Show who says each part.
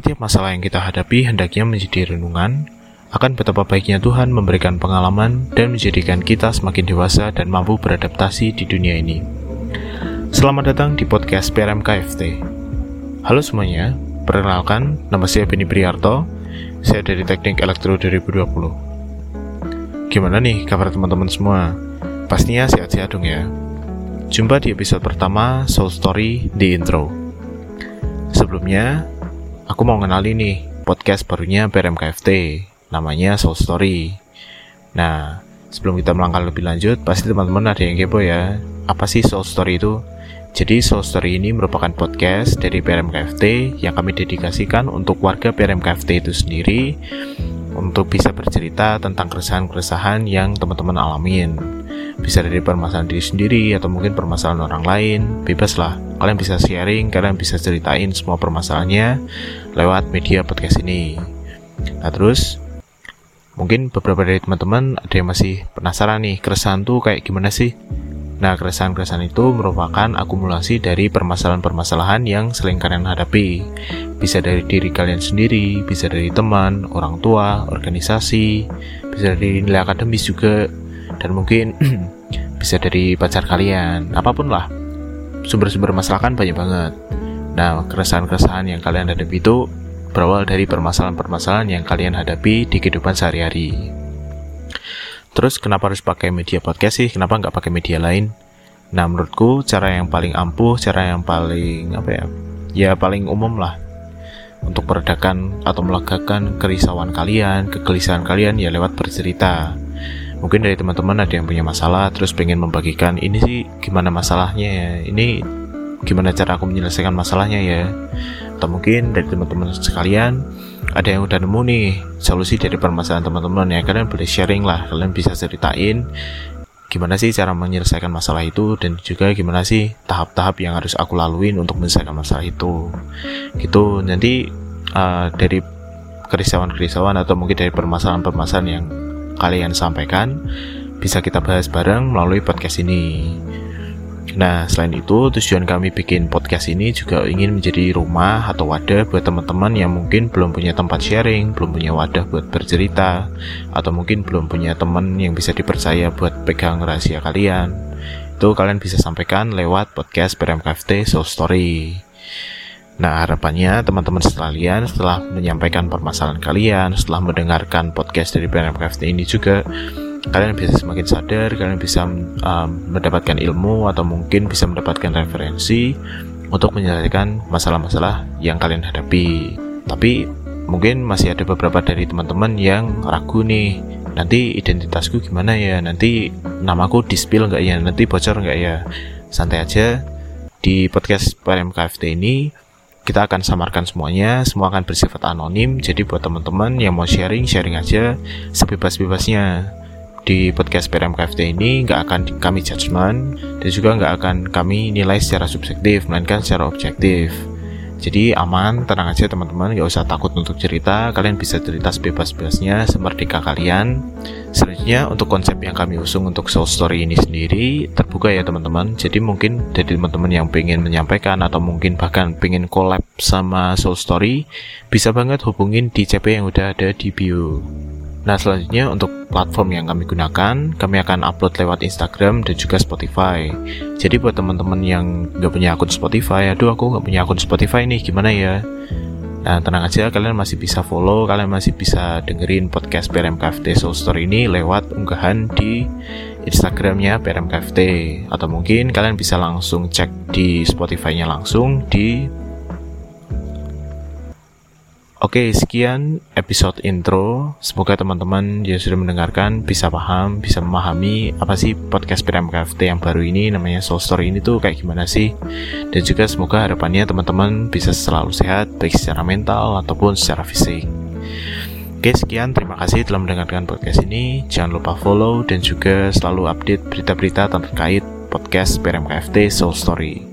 Speaker 1: Setiap masalah yang kita hadapi hendaknya menjadi renungan akan betapa baiknya Tuhan memberikan pengalaman dan menjadikan kita semakin dewasa dan mampu beradaptasi di dunia ini. Selamat datang di podcast PRM KFT. Halo semuanya, perkenalkan nama saya Beni Priarto, saya dari Teknik Elektro 2020. Gimana nih kabar teman-teman semua? Pastinya sehat-sehat dong ya. Jumpa di episode pertama Soul Story di intro. Sebelumnya, aku mau kenalin nih podcast barunya PRMKFT, namanya Soul Story. Nah, sebelum kita melangkah lebih lanjut, pasti teman-teman ada yang kepo ya. Apa sih Soul Story itu? Jadi Soul Story ini merupakan podcast dari PRMKFT yang kami dedikasikan untuk warga PRMKFT itu sendiri untuk bisa bercerita tentang keresahan-keresahan yang teman-teman alamin. Bisa dari permasalahan diri sendiri atau mungkin permasalahan orang lain, bebas lah. Kalian bisa sharing, kalian bisa ceritain semua permasalahannya lewat media podcast ini. Nah terus, mungkin beberapa dari teman-teman ada yang masih penasaran nih, keresahan tuh kayak gimana sih? Nah, keresahan-keresahan itu merupakan akumulasi dari permasalahan-permasalahan yang sering kalian hadapi. Bisa dari diri kalian sendiri, bisa dari teman, orang tua, organisasi, bisa dari nilai akademis juga, dan mungkin bisa dari pacar kalian, apa pun lah. Sumber-sumber masalah kan banyak banget. Nah, keresahan-keresahan yang kalian hadapi itu berawal dari permasalahan-permasalahan yang kalian hadapi di kehidupan sehari-hari. Terus kenapa harus pakai media podcast sih? Kenapa nggak pakai media lain? Nah menurutku cara yang paling ampuh, cara yang paling apa ya? Ya paling umum lah untuk meredakan atau melegakan kerisauan kalian, kegelisahan kalian ya lewat bercerita. Mungkin dari teman-teman ada yang punya masalah terus pengen membagikan ini sih gimana masalahnya ya, ini gimana cara aku menyelesaikan masalahnya ya. Atau mungkin dari teman-teman sekalian ada yang udah nemu nih solusi dari permasalahan teman-teman ya kalian boleh sharing lah kalian bisa ceritain gimana sih cara menyelesaikan masalah itu dan juga gimana sih tahap-tahap yang harus aku laluin untuk menyelesaikan masalah itu. Gitu. Nanti uh, dari kerisauan-kerisauan atau mungkin dari permasalahan-permasalahan yang kalian sampaikan bisa kita bahas bareng melalui podcast ini Nah, selain itu, tujuan kami bikin podcast ini juga ingin menjadi rumah atau wadah buat teman-teman yang mungkin belum punya tempat sharing, belum punya wadah buat bercerita, atau mungkin belum punya teman yang bisa dipercaya buat pegang rahasia kalian. Itu kalian bisa sampaikan lewat podcast PRMKFT Soul Story. Nah, harapannya teman-teman sekalian setelah menyampaikan permasalahan kalian, setelah mendengarkan podcast dari PRMKFT ini juga kalian bisa semakin sadar, kalian bisa um, mendapatkan ilmu atau mungkin bisa mendapatkan referensi untuk menyelesaikan masalah-masalah yang kalian hadapi. Tapi mungkin masih ada beberapa dari teman-teman yang ragu nih, nanti identitasku gimana ya, nanti namaku dispil nggak ya, nanti bocor nggak ya. Santai aja, di podcast PMKFT ini kita akan samarkan semuanya, semua akan bersifat anonim. Jadi buat teman-teman yang mau sharing, sharing aja sebebas-bebasnya di podcast PRMKFT ini nggak akan kami judgement dan juga nggak akan kami nilai secara subjektif melainkan secara objektif jadi aman, tenang aja teman-teman, nggak usah takut untuk cerita. Kalian bisa cerita sebebas-bebasnya seperti kak kalian. Selanjutnya untuk konsep yang kami usung untuk soul story ini sendiri terbuka ya teman-teman. Jadi mungkin dari teman-teman yang pengen menyampaikan atau mungkin bahkan pengen collab sama soul story, bisa banget hubungin di CP yang udah ada di bio. Nah selanjutnya untuk platform yang kami gunakan, kami akan upload lewat Instagram dan juga Spotify. Jadi buat teman-teman yang nggak punya akun Spotify, aduh aku nggak punya akun Spotify nih, gimana ya? Nah tenang aja, kalian masih bisa follow, kalian masih bisa dengerin podcast PRMKFT Soul Story ini lewat unggahan di Instagramnya PRMKFT atau mungkin kalian bisa langsung cek di Spotify-nya langsung di Oke, sekian episode intro. Semoga teman-teman yang sudah mendengarkan bisa paham, bisa memahami apa sih podcast PMKFT yang baru ini namanya Soul Story ini tuh kayak gimana sih. Dan juga semoga harapannya teman-teman bisa selalu sehat baik secara mental ataupun secara fisik. Oke, sekian. Terima kasih telah mendengarkan podcast ini. Jangan lupa follow dan juga selalu update berita-berita terkait podcast PMKFT Soul Story.